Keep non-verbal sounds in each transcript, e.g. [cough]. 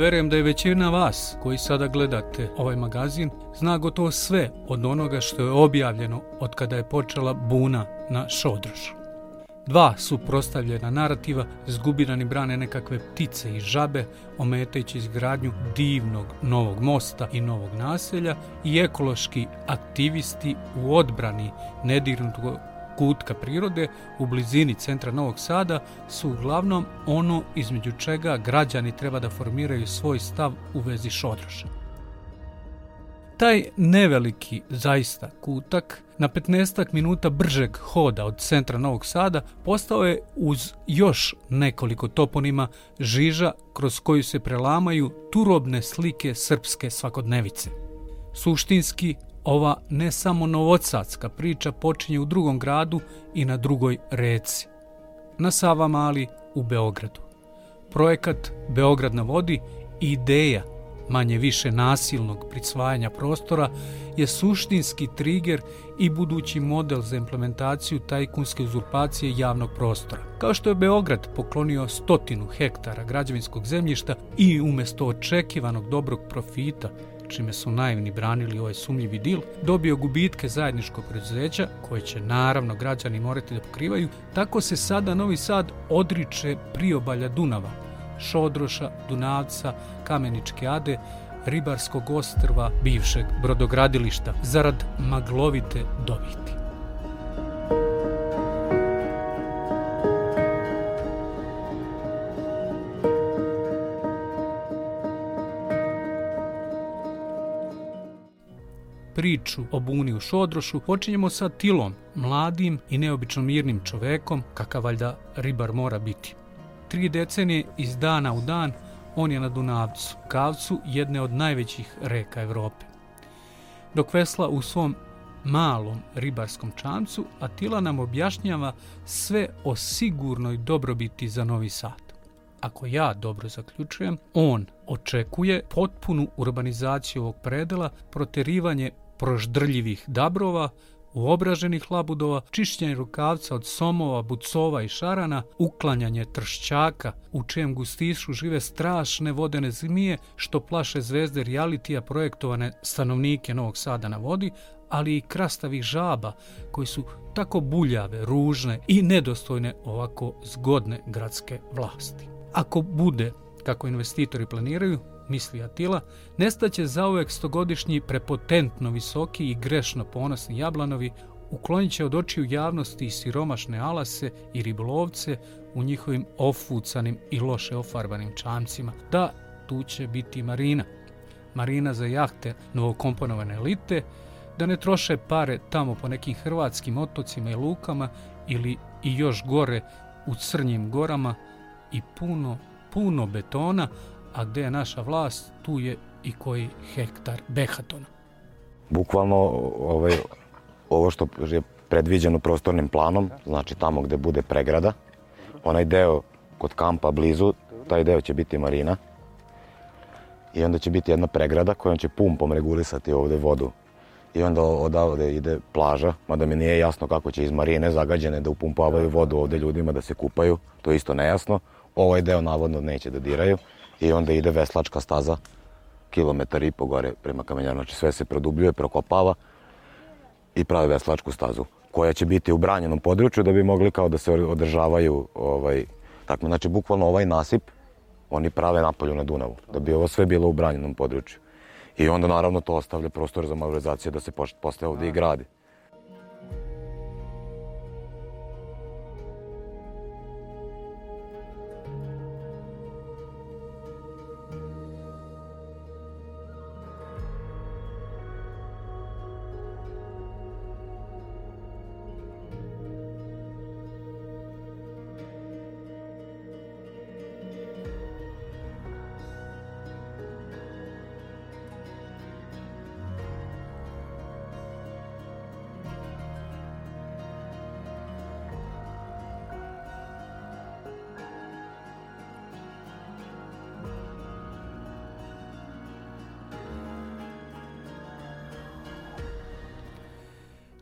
Verujem da je većina vas koji sada gledate ovaj magazin zna gotovo sve od onoga što je objavljeno od kada je počela buna na Šodrošu. Dva su prostavljena narativa, zgubirani brane nekakve ptice i žabe, ometajući izgradnju divnog novog mosta i novog naselja i ekološki aktivisti u odbrani nedirnutog kutka prirode u blizini centra Novog Sada su uglavnom ono između čega građani treba da formiraju svoj stav u vezi Šodroša. Taj neveliki, zaista, kutak na 15 minuta bržeg hoda od centra Novog Sada postao je uz još nekoliko toponima žiža kroz koju se prelamaju turobne slike srpske svakodnevice. Suštinski, ova ne samo novocadska priča počinje u drugom gradu i na drugoj reci. Na Sava Mali u Beogradu. Projekat Beograd na vodi i ideja manje više nasilnog prisvajanja prostora je suštinski triger i budući model za implementaciju tajkunske uzurpacije javnog prostora. Kao što je Beograd poklonio stotinu hektara građevinskog zemljišta i umesto očekivanog dobrog profita čime su naivni branili ovaj sumnjivi dil, dobio gubitke zajedničkog preduzeća, koje će naravno građani morati da pokrivaju, tako se sada Novi Sad odriče priobalja Dunava, Šodroša, Dunavca, Kameničke Ade, ribarskog ostrva bivšeg brodogradilišta zarad maglovite dobiti. Priču o buni u Šodrošu počinjemo sa Tilom, mladim i neobično mirnim čovekom, kakav valjda ribar mora biti. Tri decenije iz dana u dan on je na Dunavcu, kavcu jedne od najvećih reka Evrope. Dok vesla u svom malom ribarskom čamcu, Atila nam objašnjava sve o sigurnoj dobrobiti za Novi Sad. Ako ja dobro zaključujem, on očekuje potpunu urbanizaciju ovog predela, proterivanje proždrljivih dabrova, uobraženih labudova, čišćenje rukavca od somova, bucova i šarana, uklanjanje tršćaka, u čijem gustišu žive strašne vodene zmije što plaše zvezde realitija projektovane stanovnike Novog Sada na vodi, ali i krastavih žaba koji su tako buljave, ružne i nedostojne ovako zgodne gradske vlasti. Ako bude, kako investitori planiraju, misli Atila, nestaće zauvek stogodišnji prepotentno visoki i grešno ponosni jablanovi, uklonit će od očiju javnosti i siromašne alase i ribolovce u njihovim ofucanim i loše ofarbanim čamcima. Da, tu će biti marina. Marina za jahte novokomponovane elite, da ne troše pare tamo po nekim hrvatskim otocima i lukama ili i još gore u crnjim gorama i puno, puno betona, a gde je naša vlast, tu je i koji hektar behatona. Bukvalno ovaj, ovo što je predviđeno prostornim planom, znači tamo gde bude pregrada, onaj deo kod kampa blizu, taj deo će biti marina i onda će biti jedna pregrada kojom će pumpom regulisati ovde vodu i onda odavde ide plaža, mada mi nije jasno kako će iz marine zagađene da upumpavaju vodu ovde ljudima da se kupaju, to je isto nejasno. Ovaj deo navodno neće da diraju i onda ide veslačka staza kilometar i po gore prema kamenjaru. Znači sve se produbljuje, prokopava i pravi veslačku stazu koja će biti u branjenom području da bi mogli kao da se održavaju ovaj, tako, znači bukvalno ovaj nasip oni prave napolju na Dunavu, da bi ovo sve bilo u branjenom području. I onda naravno to ostavlja prostor za malorizaciju da se postaje ovde i gradi.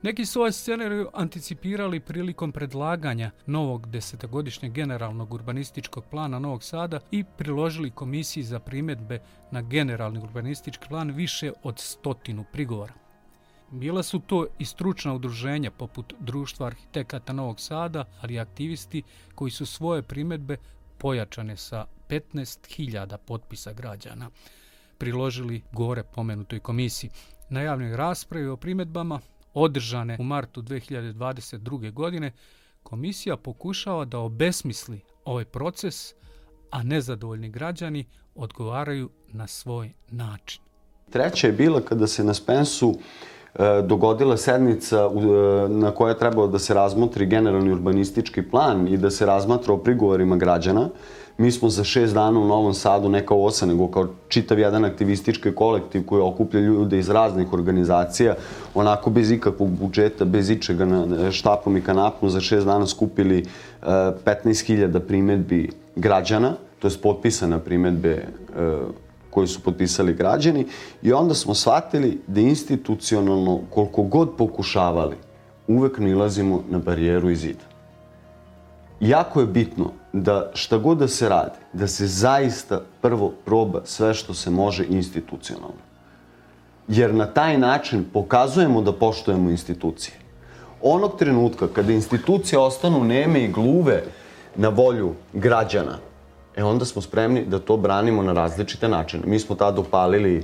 Neki su ovaj scenariju anticipirali prilikom predlaganja novog desetogodišnjeg generalnog urbanističkog plana Novog Sada i priložili komisiji za primetbe na generalni urbanistički plan više od stotinu prigovora. Bila su to i stručna udruženja poput Društva arhitekata Novog Sada, ali i aktivisti koji su svoje primetbe pojačane sa 15.000 potpisa građana priložili gore pomenutoj komisiji. Na javnoj raspravi o primetbama održane u martu 2022. godine, komisija pokušava da obesmisli ovaj proces, a nezadovoljni građani odgovaraju na svoj način. Treća je bila kada se na Spensu dogodila sednica e, na koja je trebalo da se razmotri generalni urbanistički plan i da se razmatra o prigovorima građana. Mi smo za šest dana u Novom Sadu, ne kao osa, nego kao čitav jedan aktivistički kolektiv koji okuplja ljude iz raznih organizacija, onako bez ikakvog budžeta, bez ičega na štapom i kanapom, za šest dana skupili 15.000 e, primetbi građana, to je potpisana primetbe koje su potpisali građani i onda smo shvatili da institucionalno koliko god pokušavali uvek nilazimo na barijeru i zida. Jako je bitno da šta god da se radi, da se zaista prvo proba sve što se može institucionalno. Jer na taj način pokazujemo da poštujemo institucije. Onog trenutka kada institucije ostanu neme i gluve na volju građana, e onda smo spremni da to branimo na različite načine. Mi smo tada upalili e,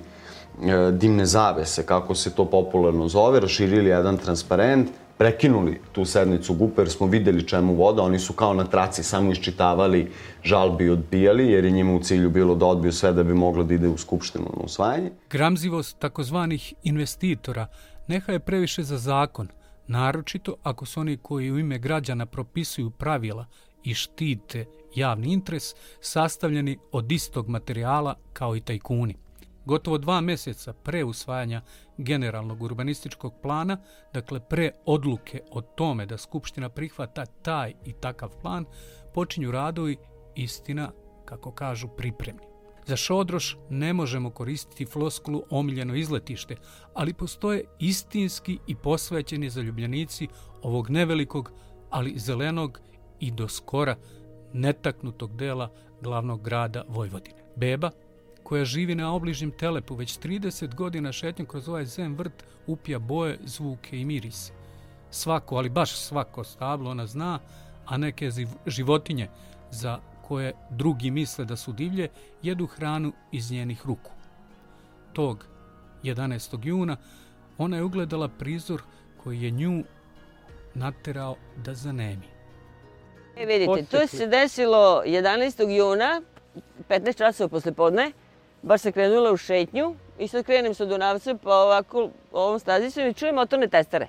dimne zavese, kako se to popularno zove, raširili jedan transparent, prekinuli tu sednicu GUP jer smo videli čemu voda. Oni su kao na traci samo iščitavali žalbi i odbijali jer je njima u cilju bilo da odbiju sve da bi moglo da ide u skupštinu na usvajanje. Gramzivost takozvanih investitora neha je previše za zakon, naročito ako su oni koji u ime građana propisuju pravila i štite javni interes sastavljeni od istog materijala kao i tajkuni. Gotovo dva meseca pre usvajanja generalnog urbanističkog plana, dakle pre odluke o tome da Skupština prihvata taj i takav plan, počinju radovi istina, kako kažu, pripremni. Za Šodroš ne možemo koristiti floskulu omiljeno izletište, ali postoje istinski i posvećeni zaljubljenici ovog nevelikog, ali zelenog i do skora netaknutog dela glavnog grada Vojvodine. Beba, koja živi na obližnjem telepu već 30 godina šetnjom kroz ovaj zem vrt, upija boje, zvuke i mirise. Svako, ali baš svako stablo ona zna, a neke životinje za koje drugi misle da su divlje, jedu hranu iz njenih ruku. Tog 11. juna ona je ugledala prizor koji je nju naterao da zanemi. E vidite, to se desilo 11. juna, 15 časova posle podne, baš se krenula u šetnju i sad krenem sa Dunavca pa ovako ovom stazicom i čujem motorne testare.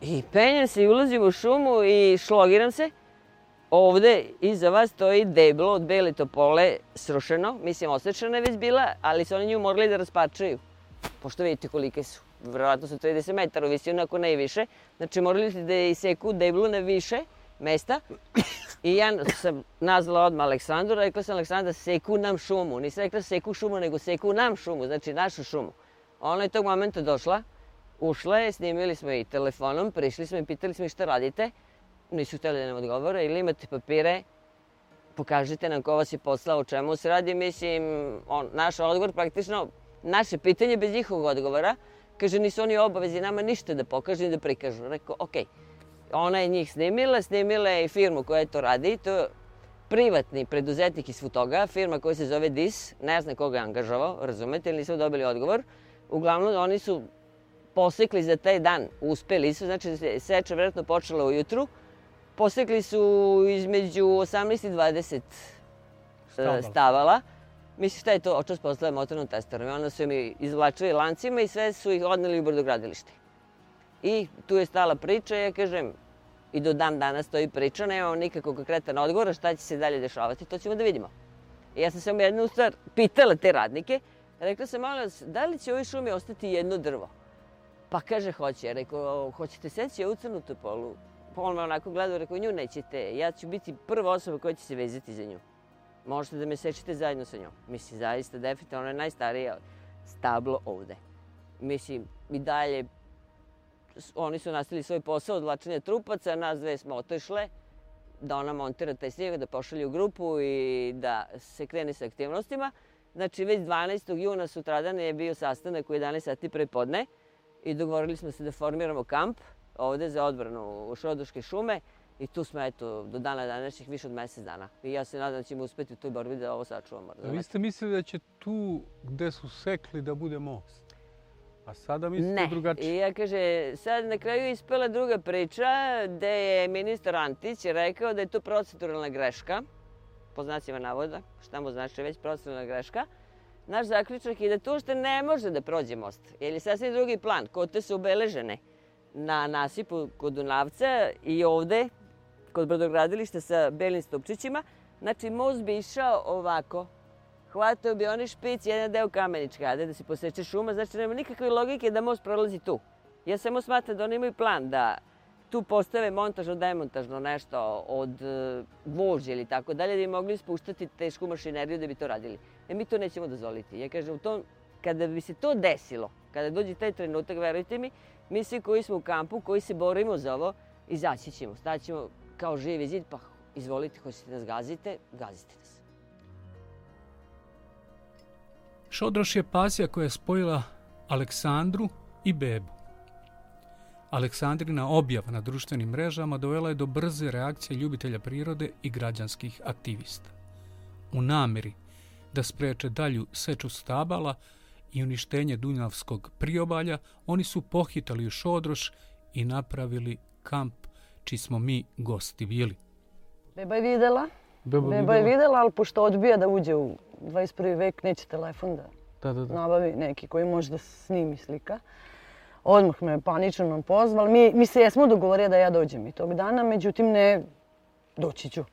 I penjem se i ulazim u šumu i šlogiram se. Ovde iza vas stoji deblo od bele topole srušeno, mislim osečena je već bila, ali su oni nju morali da raspačaju. Pošto vidite kolike su. Vjerojatno su 30 metara u visinu, ako ne i više. Znači morali ste da iseku deblu na više mesta I ja sam nazvala odmah Aleksandru, rekla sam Aleksandra seku nam šumu. Nisam rekla seku šumu, nego seku nam šumu, znači našu šumu. Ona je tog momenta došla, ušla je, snimili smo i telefonom, prišli smo i pitali smo šta radite. Nisu hteli da nam odgovore, ili imate papire, pokažite nam ko vas je poslao, o čemu se radi. Mislim, on, naš odgovor praktično, naše pitanje bez njihovog odgovora, kaže nisu oni obavezi nama ništa da pokažu i da prikažu. Rekao, okej. Okay Ona je njih snimila, snimila je i firmu koja to radi. To je privatni preduzetnik iz Futoga, firma koja se zove DIS, ne zna koga je angažavao, razumete, ili nisu dobili odgovor. Uglavnom, oni su posekli za taj dan, uspeli su, znači seča vjerojatno počela ujutru. Posekli su između 18 i 20 stavala. stavala. Mislim, šta je to očas postala motornom testerom. Onda su mi izvlačili lancima i sve su ih odneli u brodogradilište. I tu je stala priča, ja kažem, i do dan danas stoji priča, nemamo nikakvog konkretan odgovora, šta će se dalje dešavati, to ćemo da vidimo. I ja sam samo jednu stvar pitala te radnike, rekla sam, malo vas, da li će u ovoj šumi ostati jedno drvo? Pa kaže, hoće. Rekao, hoćete seći ovu crnu topolu? Pa on me onako gledao, rekao, nju nećete. Ja ću biti prva osoba koja će se vezati za nju. Možete da me sečete zajedno sa njom. Mislim, zaista, definitivno, ona je najstarija stablo ovde. Mislim, i dalje oni su nastavili svoj posao odlačenja trupaca, nas dve smo otišle da ona montira taj snijeg, da pošalju grupu i da se krene sa aktivnostima. Znači, već 12. juna sutradan je bio sastanak u 11 sati pre podne i dogovorili smo se da formiramo kamp ovde za odbranu u Šrodoške šume i tu smo, eto, do dana današnjih više od mesec dana. I ja se nadam da ćemo uspeti u toj borbi da ovo sačuvamo. Vi ste mislili da će tu gde su sekli da bude most? A sada mislite ne. drugačije? I ja kaže, sad na kraju ispela druga priča gde je ministar Antić rekao da je to proceduralna greška, po znacima navoda, šta mu znači već proceduralna greška. Naš zaključak je da to što ne može da prođe most, jer je sasvim drugi plan. Kote su obeležene na nasipu kod Dunavca i ovde, kod brodogradilišta sa belim stupčićima. Znači, most bi išao ovako, hvatao bi oni špic, jedan deo kamenička, ajde da se poseče šuma, znači nema nikakve logike da most prolazi tu. Ja samo smatram da oni imaju plan da tu postave montažno, demontažno nešto od e, vožđe ili tako dalje, da bi mogli spuštati tešku mašineriju da bi to radili. E mi to nećemo dozvoliti. Ja kažem, u tom, kada bi se to desilo, kada dođe taj trenutak, verujte mi, mi svi koji smo u kampu, koji se borimo za ovo, izaći ćemo, staćemo kao živi zid, pa izvolite, hoćete da nas gazite, gazite nas. Šodroš je pasija koja je spojila Aleksandru i Bebu. Aleksandrina objava na društvenim mrežama dovela je do brze reakcije ljubitelja prirode i građanskih aktivista. U nameri da spreče dalju seču stabala i uništenje Dunavskog priobalja, oni su pohitali u Šodroš i napravili kamp čiji smo mi gosti bili. Beba je videla, Beba, Beba je videla, ali pošto odbija da uđe u 21. vek, neće telefon da, Da, da, da. nabavi neki koji može da snimi slika. Odmah me panično nam pozvali. Mi, mi se jesmo dogovorili da ja dođem i tog dana, međutim ne, doći ću.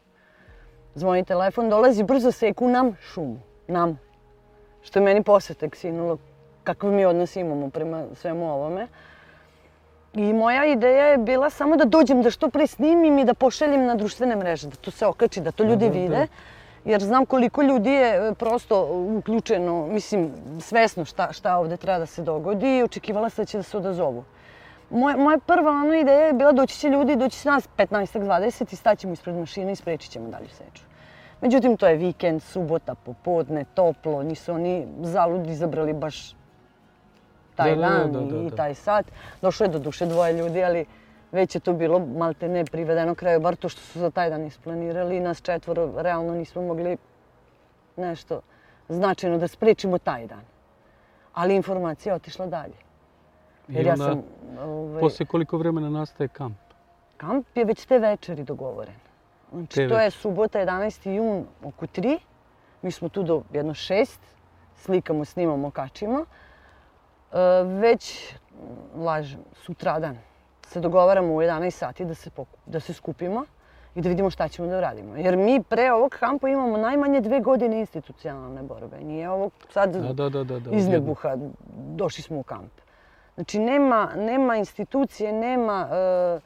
Zvoni telefon, dolazi brzo seku nam šumu. Nam. Što je meni posle tek sinulo kakav mi odnos imamo prema svemu ovome. I moja ideja je bila samo da dođem da što pre snimim i da pošaljem na društvene mreže, da to se okači, da to ljudi Da, da, da. Jer znam koliko ljudi je e, prosto uključeno, mislim, svesno šta, šta ovde treba da se dogodi i očekivala sam da će da se odazovu. Moja, moja prva ono ideja je bila doći će ljudi, doći će nas 15-20 i staćemo ispred mašine i sprečit ćemo dalju seču. Međutim, to je vikend, subota, popodne, toplo, nisu oni zaludi izabrali baš taj Da, da, dan da, da, i da. taj sat. Došlo je do duše dvoje ljudi, ali već je to bilo malte ne privedeno kraju, bar to što su za taj dan isplanirali. Nas četvoro realno nismo mogli nešto značajno da sprečimo taj dan. Ali informacija je otišla dalje. I Jer ja onda, sam... Ovaj, posle koliko vremena nastaje kamp? Kamp je već te večeri dogovoren. Znači, Te to je večeri. subota, 11. jun, oko 3. Mi smo tu do jedno 6. Slikamo, snimamo, kačimo. E, već, lažem, sutradan se dogovaramo u 11 sati da se, da se skupimo i da vidimo šta ćemo da uradimo. Jer mi pre ovog kampa imamo najmanje dve godine institucionalne borbe. Nije ovo sad Da, da, da, da. da iz nebuha došli smo u kamp. Znači, nema, nema institucije, nema e,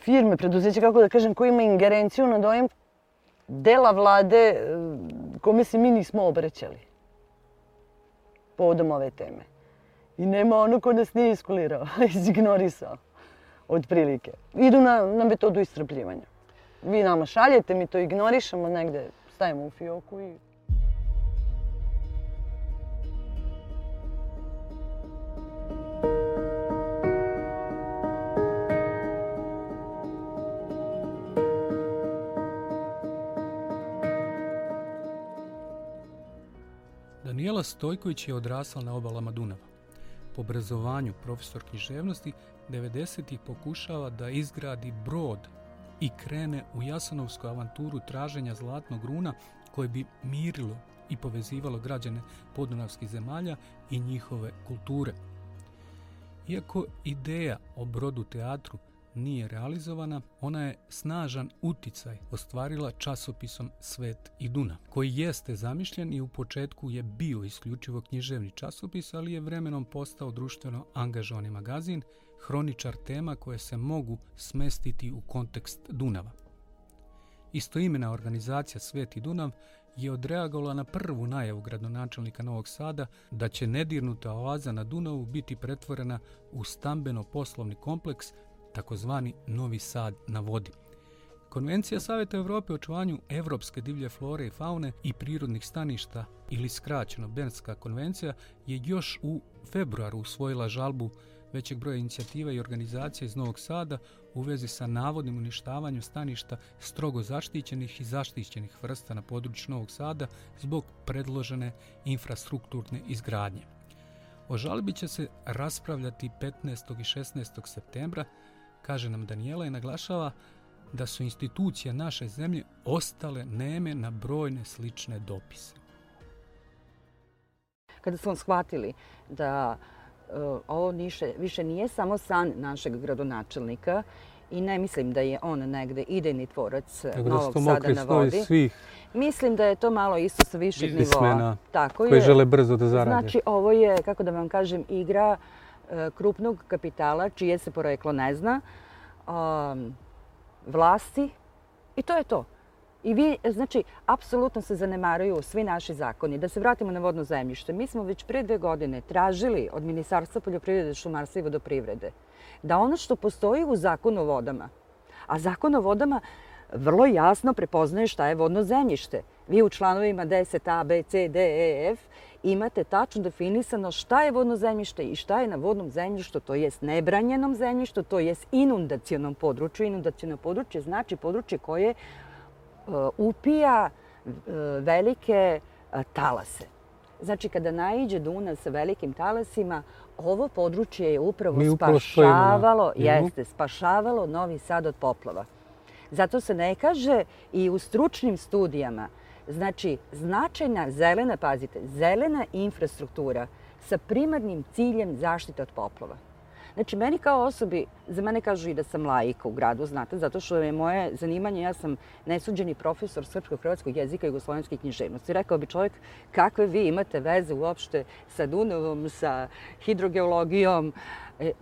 firme, preduzeća, kako da kažem, koji ima ingerenciju nad ovim dela vlade e, kome se mi nismo obraćali povodom ove teme. I nema ono ko nas nije iskulirao, [laughs] izignorisao, otprilike. Idu na, na metodu istrpljivanja. Vi nama šaljete, mi to ignorišemo, negde stavimo u fioku i Danijela Stojković je odrasla na obalama Dunava. Po obrazovanju profesor književnosti 90-ih pokušava da izgradi brod i krene u Jasanovsku avanturu traženja zlatnog runa koje bi mirilo i povezivalo građane podunavskih zemalja i njihove kulture. Iako ideja o brodu teatru nije realizovana, ona je snažan uticaj ostvarila časopisom Svet i Dunav, koji jeste zamišljen i u početku je bio isključivo književni časopis, ali je vremenom postao društveno angažovani magazin, hroničar tema koje se mogu smestiti u kontekst Dunava. Istoimena organizacija Svet i Dunav je odreagovala na prvu najavu gradonačelnika Novog Sada da će nedirnuta oaza na Dunavu biti pretvorena u stambeno-poslovni kompleks takozvani Novi Sad na vodi. Konvencija Saveta Evrope o očuvanju evropske divlje flore i faune i prirodnih staništa ili skraćeno Bernska konvencija je još u februaru usvojila žalbu većeg broja inicijativa i organizacija iz Novog Sada u vezi sa navodnim uništavanjem staništa strogo zaštićenih i zaštićenih vrsta na području Novog Sada zbog predložene infrastrukturne izgradnje. O žalbi će se raspravljati 15. i 16. septembra, kaže nam Daniela i naglašava da su institucije naše zemlje ostale neme na brojne slične dopise. Kada smo shvatili da uh, ovo niše, više nije samo san našeg gradonačelnika i ne mislim da je on negde idejni tvorac Tako da Novog to Sada na vodi. svih Mislim da je to malo isto sa višeg nivoa. Tako koji je. žele brzo da zarade. Znači, ovo je, kako da vam kažem, igra e, krupnog kapitala, čije se poreklo ne zna, vlasti i to je to. I vi, znači, apsolutno se zanemaruju svi naši zakoni. Da se vratimo na vodno zemljište. Mi smo već pre dve godine tražili od Ministarstva poljoprivrede, šumarstva i vodoprivrede da ono što postoji u zakonu o vodama, a zakon o vodama vrlo jasno prepoznaje šta je vodno zemljište. Vi u članovima 10 A, B, C, D, E, F imate tačno definisano šta je vodno zemljište i šta je na vodnom zemljištu, to jest nebranjenom zemljištu, to jest inundacionom području. Inundaciono područje znači područje koje uh, upija uh, velike uh, talase. Znači, kada naiđe Dunav sa velikim talasima, ovo područje je upravo upravo spašavalo, jeste, spašavalo Novi Sad od poplava. Zato se ne kaže i u stručnim studijama, znači značajna zelena, pazite, zelena infrastruktura sa primarnim ciljem zaštite od poplava. Znači, meni kao osobi, za mene kažu i da sam laika u gradu, znate, zato što je moje zanimanje, ja sam nesuđeni profesor srpskog, hrvatskog jezika i jugoslovenske književnosti. Rekao bi čovjek, kakve vi imate veze uopšte sa Dunavom, sa hidrogeologijom, e,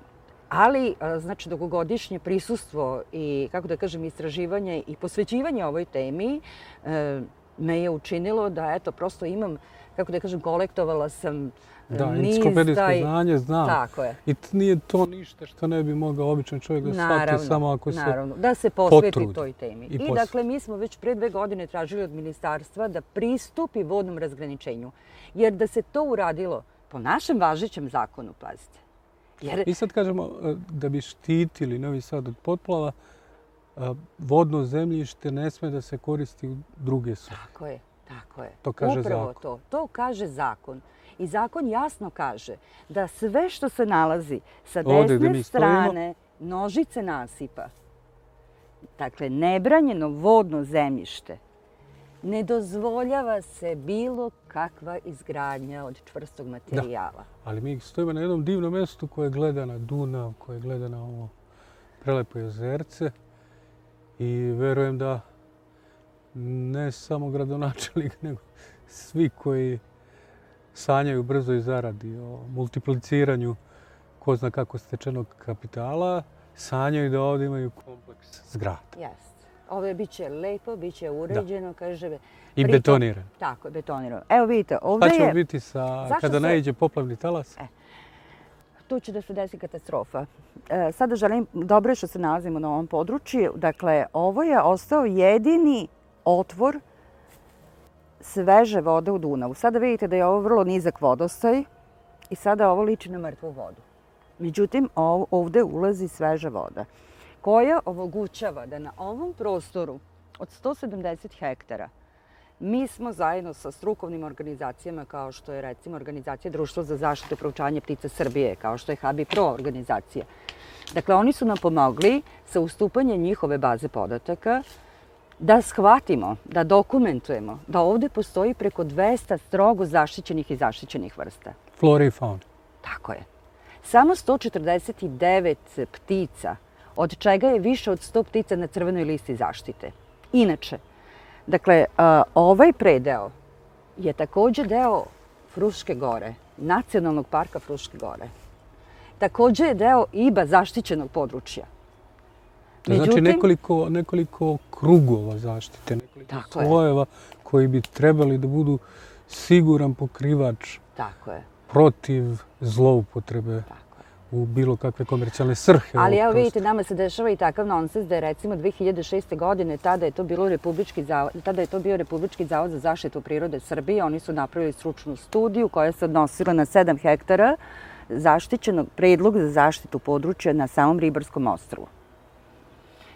ali znači dugogodišnje prisustvo i kako da kažem istraživanje i posvećivanje ovoj temi e, me je učinilo da eto prosto imam kako da kažem kolektovala sam Da, niz enciklopedijsko taj- znanje znam. Tako je. I nije to ništa što ne bi mogao običan čovjek da shvati samo ako se... naravno, da se posveti potrudi toj temi. i I, posveti. dakle, mi smo već pre dve godine tražili od ministarstva da pristupi vodnom razgraničenju. Jer da se to uradilo po našem važećem zakonu, pazite. Jer, I sad kažemo, e, da bi štitili Novi Sad od potplava, e, vodno zemljište ne sme da se koristi u druge svrhe. tako je, tako je. To kaže Upravo zakon. to, to kaže zakon. I zakon jasno kaže da sve što se nalazi sa Ovde desne stojimo. strane nožice nasipa, dakle, nebranjeno vodno zemljište, ne dozvoljava se bilo kakva izgradnja od čvrstog materijala. Ali mi stojimo na jednom divnom mjestu koje gleda na Dunav, koje gleda na ovo prelepo jezerce. I verujem da ne samo gradonačelnik, [laughs] nego svi koji sanjaju brzoj zaradi o multipliciranju ko zna kako stečenog kapitala, sanjaju da ovdje imaju kompleks zgrada. Jeste. Ovo je biće lepo, biće uređeno, kaže... I pritom- betoniran. Tako, betonirano. Evo vidite, ovdje Šta će je... biti sa, Zašto kada se- naiđe poplavni talas? Tu će da se desi katastrofa. E, sada želim, dobro je što se nalazimo na ovom području. Dakle, ovo je ostao jedini otvor sveže vode u Dunavu. Sada vidite da je ovo vrlo nizak vodostaj i sada ovo liči na mrtvu vodu. Međutim, ov- ovde ulazi sveža voda koja omogućava da na ovom prostoru od 170 hektara Mi smo zajedno sa strukovnim organizacijama kao što je recimo organizacija Društvo za zaštitu i proučavanje ptica Srbije, kao što je Habi Pro organizacija. Dakle, oni su nam pomogli sa ustupanjem njihove baze podataka da shvatimo, da dokumentujemo da ovde postoji preko 200 strogo zaštićenih i zaštićenih vrsta. Flora i fauna. Tako je. Samo 149 ptica, od čega je više od 100 ptica na crvenoj listi zaštite. Inače, dakle, ovaj predeo je takođe deo Fruške gore, nacionalnog parka Fruške gore. Takođe je deo IBA zaštićenog područja. To znači nekoliko, nekoliko krugova zaštite, nekoliko Tako je. slojeva koji bi trebali da budu siguran pokrivač Tako je. protiv zloupotrebe Tako je. U bilo kakve komercijalne srhe. Ali evo vidite, nama se dešava i takav nonsens da je recimo 2006. godine, tada je to bilo Republički zavod, tada je to bio Republički zavod za zaštitu prirode Srbije. Oni su napravili stručnu studiju koja se odnosila na 7 hektara zaštićenog predlog za zaštitu područja na samom Ribarskom ostrvu.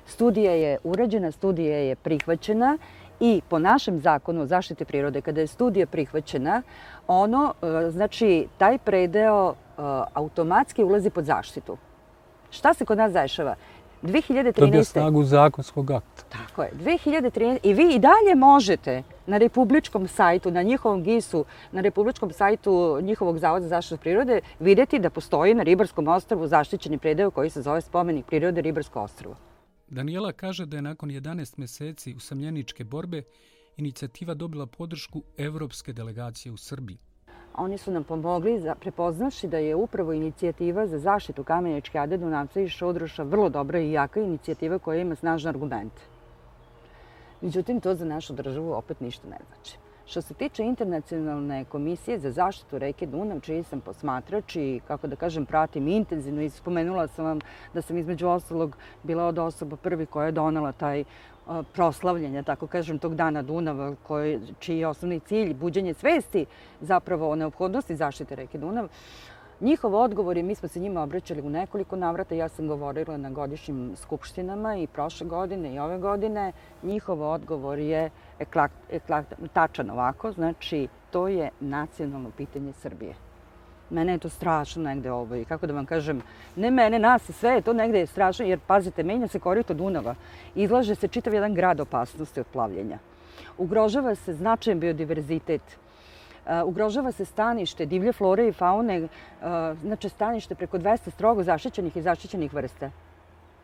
Studija je urađena, studija je prihvaćena i po našem zakonu o zaštiti prirode, kada je studija prihvaćena, ono, e, znači, taj predeo e, automatski ulazi pod zaštitu. Šta se kod nas dešava? 2013. Dobija snagu zakonskog akta. Tako je. 2013. I vi i dalje možete na republičkom sajtu, na njihovom GIS-u, na republičkom sajtu njihovog Zavoda za zaštitu prirode, videti da postoji na Ribarskom ostrvu zaštićeni predeo koji se zove spomenik prirode Ribarsko ostrvo. Danijela kaže da je nakon 11 meseci usamljeničke borbe inicijativa dobila podršku evropske delegacije u Srbiji. Oni su nam pomogli za prepoznaši da je upravo inicijativa za zaštitu Kamenjačke Ade, Dunavca i Šodroša vrlo dobra i jaka inicijativa koja ima snažne argumente. Međutim, to za našu državu opet ništa ne znači. Što se tiče Internacionalne komisije za zaštitu reke Dunav, čiji sam posmatrač i, kako da kažem, pratim intenzivno i spomenula sam vam da sam između ostalog bila od osoba prvi koja je donala taj a, proslavljanje, tako kažem, tog dana Dunava, koji, čiji je osnovni cilj buđenje svesti zapravo o neophodnosti zaštite reke Dunav. Njihov odgovor je, mi smo se njima obraćali u nekoliko navrata, ja sam govorila na godišnjim skupštinama i prošle godine i ove godine. Njihov odgovor je eklakt, eklakt, tačan ovako, znači to je nacionalno pitanje Srbije. Mene je to strašno negde ovo i kako da vam kažem, ne mene, nas i sve to negde je strašno jer pazite, menja se korito Dunava, izlaže se čitav jedan grad opasnosti od plavljenja. Ugrožava se značajan biodiverzitet, Uh, ugrožava se stanište divlje flore i faune, uh, znači stanište preko 200 strogo zaštićenih i zaštićenih vrsta.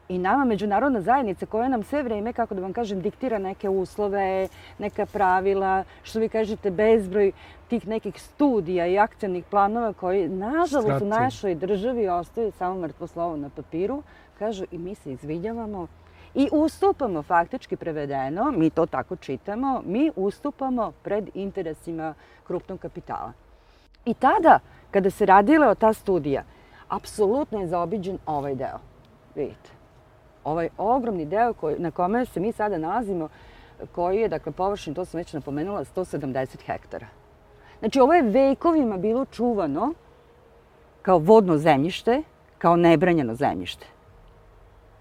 I nama međunarodna zajednica koja nam sve vreme, kako da vam kažem, diktira neke uslove, neka pravila, što vi kažete, bezbroj tih nekih studija i akcijnih planova koji, nažalost, u našoj državi ostaju samo mrtvo slovo na papiru, kažu i mi se izvinjavamo i ustupamo, faktički prevedeno, mi to tako čitamo, mi ustupamo pred interesima krupnog kapitala. I tada, kada se radila o ta studija, apsolutno je zaobiđen ovaj deo. Vidite. Ovaj ogromni deo koji, na kome se mi sada nalazimo, koji je, dakle, površin, to sam već napomenula, 170 hektara. Znači, ovo je vekovima bilo čuvano kao vodno zemljište, kao nebranjeno zemljište.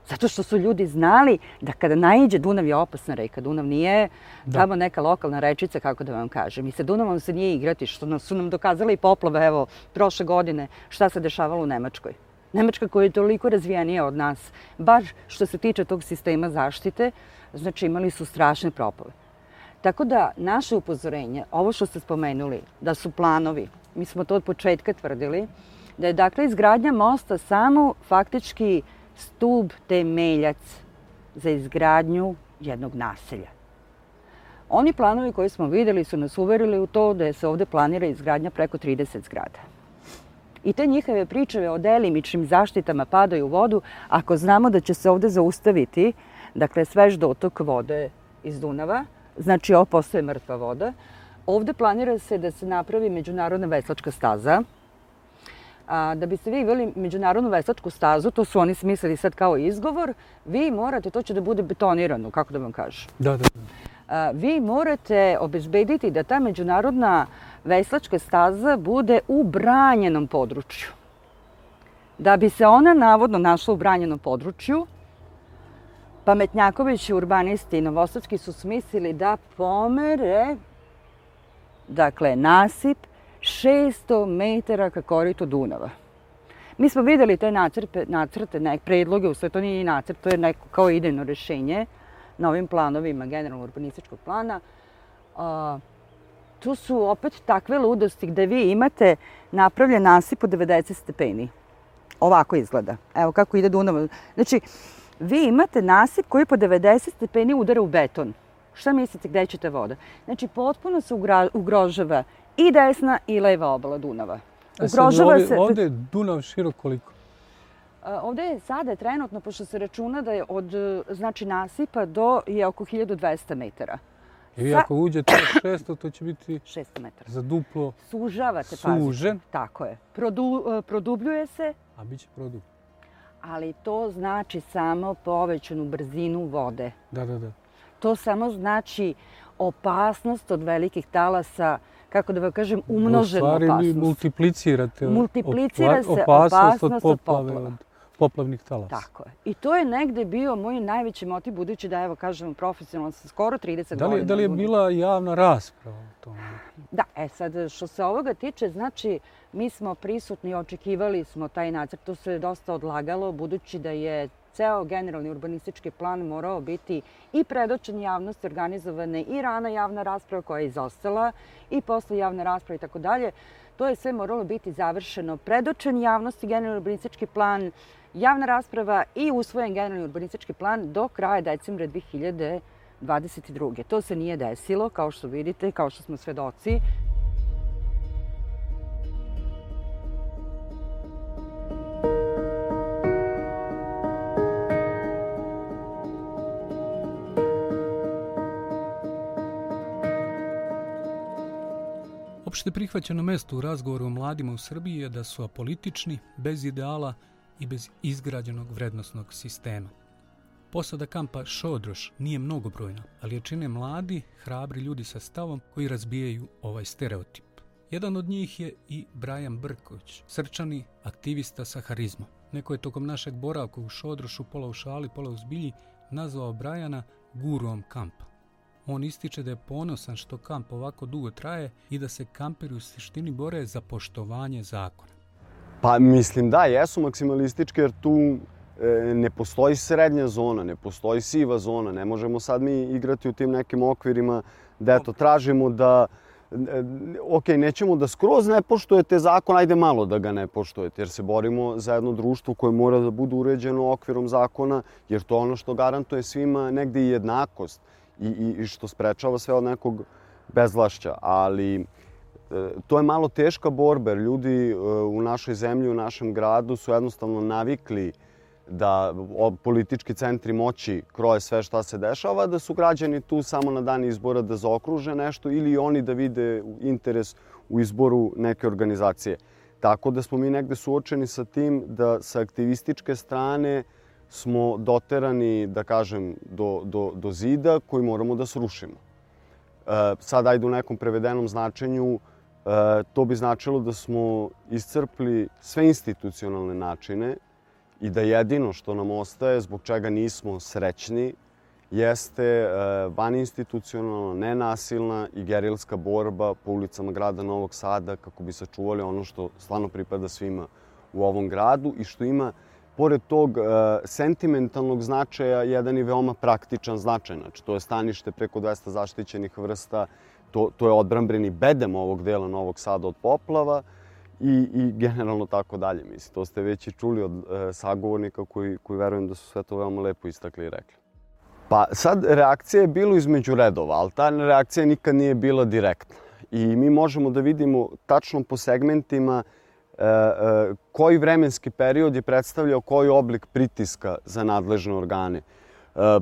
Zato što su ljudi znali da kada naiđe Dunav je opasna reka. Dunav nije Da. tamo neka lokalna rečica, kako da vam kažem. I sa Dunavom se nije igrati, što nam su nam dokazale i poplave, evo, prošle godine, šta se dešavalo u Nemačkoj. Nemačka koja je toliko razvijenija od nas, bar što se tiče tog sistema zaštite, znači imali su strašne propave. Tako da, naše upozorenje, ovo što ste spomenuli, da su planovi, mi smo to od početka tvrdili, da je dakle izgradnja mosta samo faktički stub temeljac za izgradnju jednog naselja. Oni planovi koje smo videli su nas uverili u to da se ovde planira izgradnja preko 30 zgrada. I te njihove pričave o delimičnim zaštitama padaju u vodu ako znamo da će se ovde zaustaviti, dakle, svež dotok vode iz Dunava, znači ovo postoje mrtva voda. Ovde planira se da se napravi međunarodna veslačka staza, A, da biste vi imali međunarodnu veslačku stazu, to su oni smislili sad kao izgovor, vi morate, to će da bude betonirano, kako da vam kažem. Da, da, da. A, vi morate obezbediti da ta međunarodna veslačka staza bude u branjenom području. Da bi se ona navodno našla u branjenom području, pametnjaković, urbanisti i novosadski su smislili da pomere dakle, nasip 600 metara ka koritu Dunava. Mi smo videli te nacrte, nacrte nek, predloge, u sve to nije ni nacrt, to je neko kao idejno rešenje na ovim planovima generalno urbanističkog plana. A, tu su opet takve ludosti gde vi imate napravljen nasip od 90 stepeni. Ovako izgleda. Evo kako ide Dunav. Znači, vi imate nasip koji po 90 stepeni udara u beton. Šta mislite gde će ta voda? Znači, potpuno se ugrožava i desna i leva obala Dunava. A sad, ovde, ovde je Dunav širok koliko? Ovde je sada trenutno, pošto se računa da je od znači, nasipa do je oko 1200 metara. I Sa... ako uđete od 600, to će biti 600 metara. za duplo Sužavate, sužen. pazite. Tako je. Produ, e, produbljuje se. A bit će produblj. Ali to znači samo povećanu brzinu vode. Da, da, da. To samo znači opasnost od velikih talasa, kako da vam kažem, umnoženu opasnost. U stvari vi multiplicirate Multiplicira se opasnost, opasnost od poplave. Od poplavnih talasa. Tako je. I to je negde bio moj najveći motiv, budući da, evo, kažem, profesionalno sam skoro 30 da li, godina. Da li je bila javna rasprava o tome? Da, e sad, što se ovoga tiče, znači, mi smo prisutni, očekivali smo taj nacrt, to se dosta odlagalo, budući da je ceo generalni urbanistički plan morao biti i predočen javnosti, organizovane i rana javna rasprava koja je izostala i posle javne rasprave i tako dalje. To je sve moralo biti završeno. Predočen javnosti generalni urbanistički plan, javna rasprava i usvojen generalni urbanistički plan do kraja decembra 2022. To se nije desilo, kao što vidite, kao što smo svedoci. Opšte prihvaćeno mesto u razgovoru o mladima u Srbiji je da su apolitični, bez ideala i bez izgrađenog vrednostnog sistema. Posada kampa Šodroš nije mnogobrojna, ali je čine mladi, hrabri ljudi sa stavom koji razbijaju ovaj stereotip. Jedan od njih je i Brajan Brković, srčani aktivista sa harizmom. Neko je tokom našeg boravka u Šodrošu, pola u šali, pola u zbilji, nazvao Brajana gurom kampa. On ističe da je ponosan što kamp ovako dugo traje i da se kamperi u suštini bore za poštovanje zakona. Pa mislim da, jesu maksimalističke jer tu e, ne postoji srednja zona, ne postoji siva zona, ne možemo sad mi igrati u tim nekim okvirima da eto tražimo da e, ok, nećemo da skroz ne poštujete zakon, ajde malo da ga ne poštujete, jer se borimo za jedno društvo koje mora da bude uređeno okvirom zakona, jer to je ono što garantuje svima negde i jednakost i, i, i što sprečava sve od nekog bezvlašća. Ali to je malo teška borba, jer ljudi e, u našoj zemlji, u našem gradu su jednostavno navikli da politički centri moći kroje sve šta se dešava, da su građani tu samo na dan izbora da zaokruže nešto ili oni da vide interes u izboru neke organizacije. Tako da smo mi negde suočeni sa tim da sa aktivističke strane smo doterani, da kažem, do, do, do zida koji moramo da srušimo. E, sad, ajde u nekom prevedenom značenju, E, to bi značilo da smo iscrpli sve institucionalne načine i da jedino što nam ostaje, zbog čega nismo srećni, jeste e, vaninstitucionalna, nenasilna i gerilska borba po ulicama grada Novog Sada kako bi sačuvali ono što stvarno pripada svima u ovom gradu i što ima, pored tog e, sentimentalnog značaja, jedan i veoma praktičan značaj. Znači, to je stanište preko 200 zaštićenih vrsta, to, to je odbranbreni bedem ovog dela Novog Sada od poplava i, i generalno tako dalje. Mislim, to ste već i čuli od e, sagovornika koji, koji verujem da su sve to veoma lepo istakli i rekli. Pa sad reakcija je bilo između redova, ali ta reakcija nikad nije bila direktna. I mi možemo da vidimo tačno po segmentima e, e, koji vremenski period je predstavljao koji oblik pritiska za nadležne organe.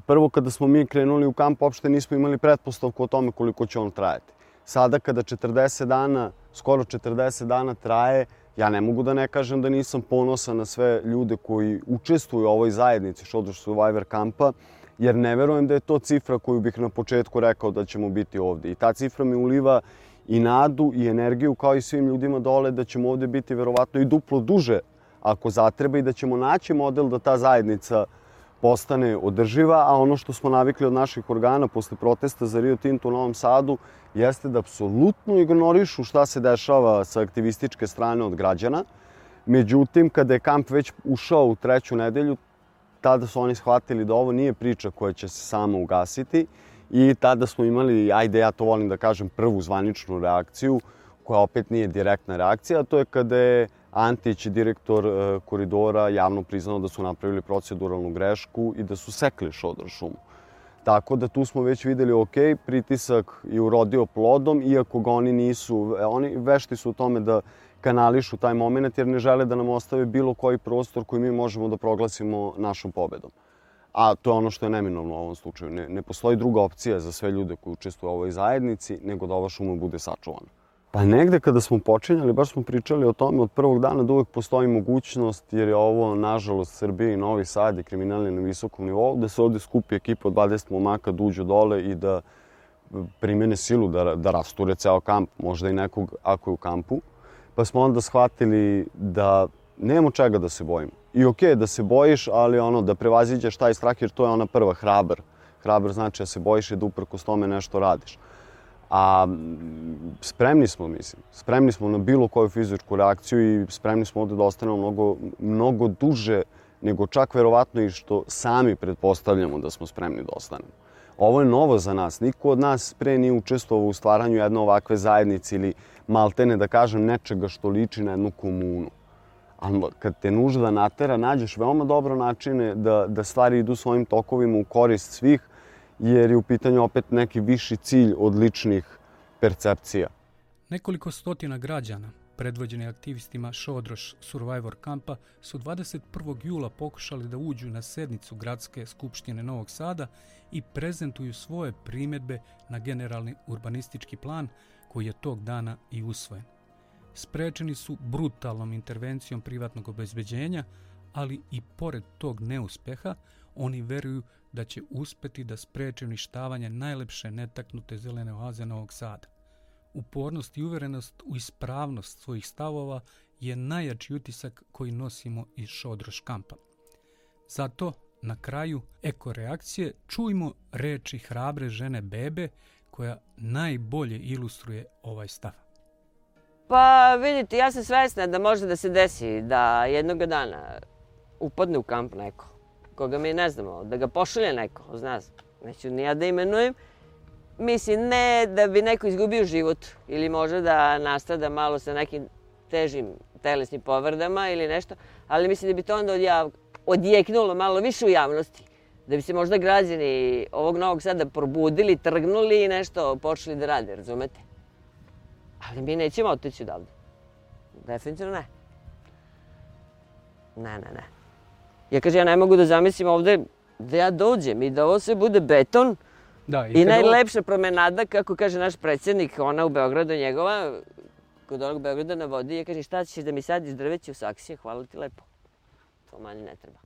Prvo, kada smo mi krenuli u kamp, uopšte nismo imali pretpostavku o tome koliko će on trajati. Sada, kada 40 dana, skoro 40 dana traje, ja ne mogu da ne kažem da nisam ponosan na sve ljude koji učestvuju u ovoj zajednici Shoulder Survivor kampa, jer ne verujem da je to cifra koju bih na početku rekao da ćemo biti ovde. I ta cifra mi uliva i nadu i energiju kao i svim ljudima dole da ćemo ovde biti verovatno i duplo duže ako zatreba i da ćemo naći model da ta zajednica postane održiva, a ono što smo navikli od naših organa posle protesta za Rio Tinto u Novom Sadu jeste da apsolutno ignorišu šta se dešava sa aktivističke strane od građana. Međutim, kada je kamp već ušao u treću nedelju, tada su oni shvatili da ovo nije priča koja će se sama ugasiti i tada smo imali, ajde ja to volim da kažem, prvu zvaničnu reakciju, koja opet nije direktna reakcija, a to je kada je Antić, direktor e, koridora, javno priznao da su napravili proceduralnu grešku i da su sekli šodor šumu. Tako da tu smo već videli, ok, pritisak je urodio plodom, iako ga oni nisu, e, oni vešti su u tome da kanališu taj moment jer ne žele da nam ostave bilo koji prostor koji mi možemo da proglasimo našom pobedom. A to je ono što je neminovno u ovom slučaju. Ne, ne postoji druga opcija za sve ljude koji učestvuju u ovoj zajednici nego da ova šuma bude sačuvana. Pa negde kada smo počinjali, baš smo pričali o tome od prvog dana da uvek postoji mogućnost, jer je ovo, nažalost, Srbija i Novi Sad je kriminalni na visokom nivou, da se ovde skupi ekipa od 20 momaka da uđu dole i da primene silu, da, da rasture ceo kamp, možda i nekog ako je u kampu. Pa smo onda shvatili da nemamo čega da se bojimo. I okej okay, da se bojiš, ali ono da prevaziđeš taj strah, jer to je ona prva hrabar. Hrabar znači da se bojiš i da uprkos tome nešto radiš. A spremni smo, mislim. Spremni smo na bilo koju fizičku reakciju i spremni smo ovde da ostanemo mnogo, mnogo duže nego čak verovatno i što sami pretpostavljamo da smo spremni da ostanemo. Ovo je novo za nas. Niko od nas pre nije učestvovao u stvaranju jedne ovakve zajednice ili maltene, da kažem, nečega što liči na jednu komunu. Ali kad te nužda natera, nađeš veoma dobro načine da, da stvari idu svojim tokovima u korist svih, jer je u pitanju opet neki viši cilj od ličnih percepcija. Nekoliko stotina građana, predvođeni aktivistima Šodroš Survivor kampa, su 21. jula pokušali da uđu na sednicu Gradske skupštine Novog Sada i prezentuju svoje primetbe na generalni urbanistički plan koji je tog dana i usvojen. Sprečeni su brutalnom intervencijom privatnog obezbeđenja, ali i pored tog neuspeha, oni veruju da će uspeti da spreče uništavanje najlepše netaknute zelene oaze Novog Sada. Upornost i uverenost u ispravnost svojih stavova je najjači utisak koji nosimo iz Šodroš kampa. Zato, na kraju eko reakcije, čujmo reči hrabre žene Bebe koja najbolje ilustruje ovaj stav. Pa vidite, ja sam svesna da može da se desi da jednog dana upadne u kamp neko koga mi ne znamo, da ga pošalje neko, zna, neću ni ja da imenujem, mislim ne da bi neko izgubio život ili može da nastrada malo sa nekim težim telesnim povrdama ili nešto, ali mislim da bi to onda odjav, odjeknulo malo više u javnosti. Da bi se možda građani ovog Novog Sada probudili, trgnuli i nešto počeli da rade, razumete? Ali mi nećemo otići odavde. Definitivno ne. Ne, ne, ne. Ja kažem, ja ne mogu da zamislim ovde da ja dođem i da ovo sve bude beton da, i, i najlepša ovo... promenada, kako kaže naš predsednik, ona u Beogradu njegova, kod onog Beograda na vodi, ja kaže, šta ćeš da mi sad iz drveća u saksije, hvala ti lepo. To manje ne treba.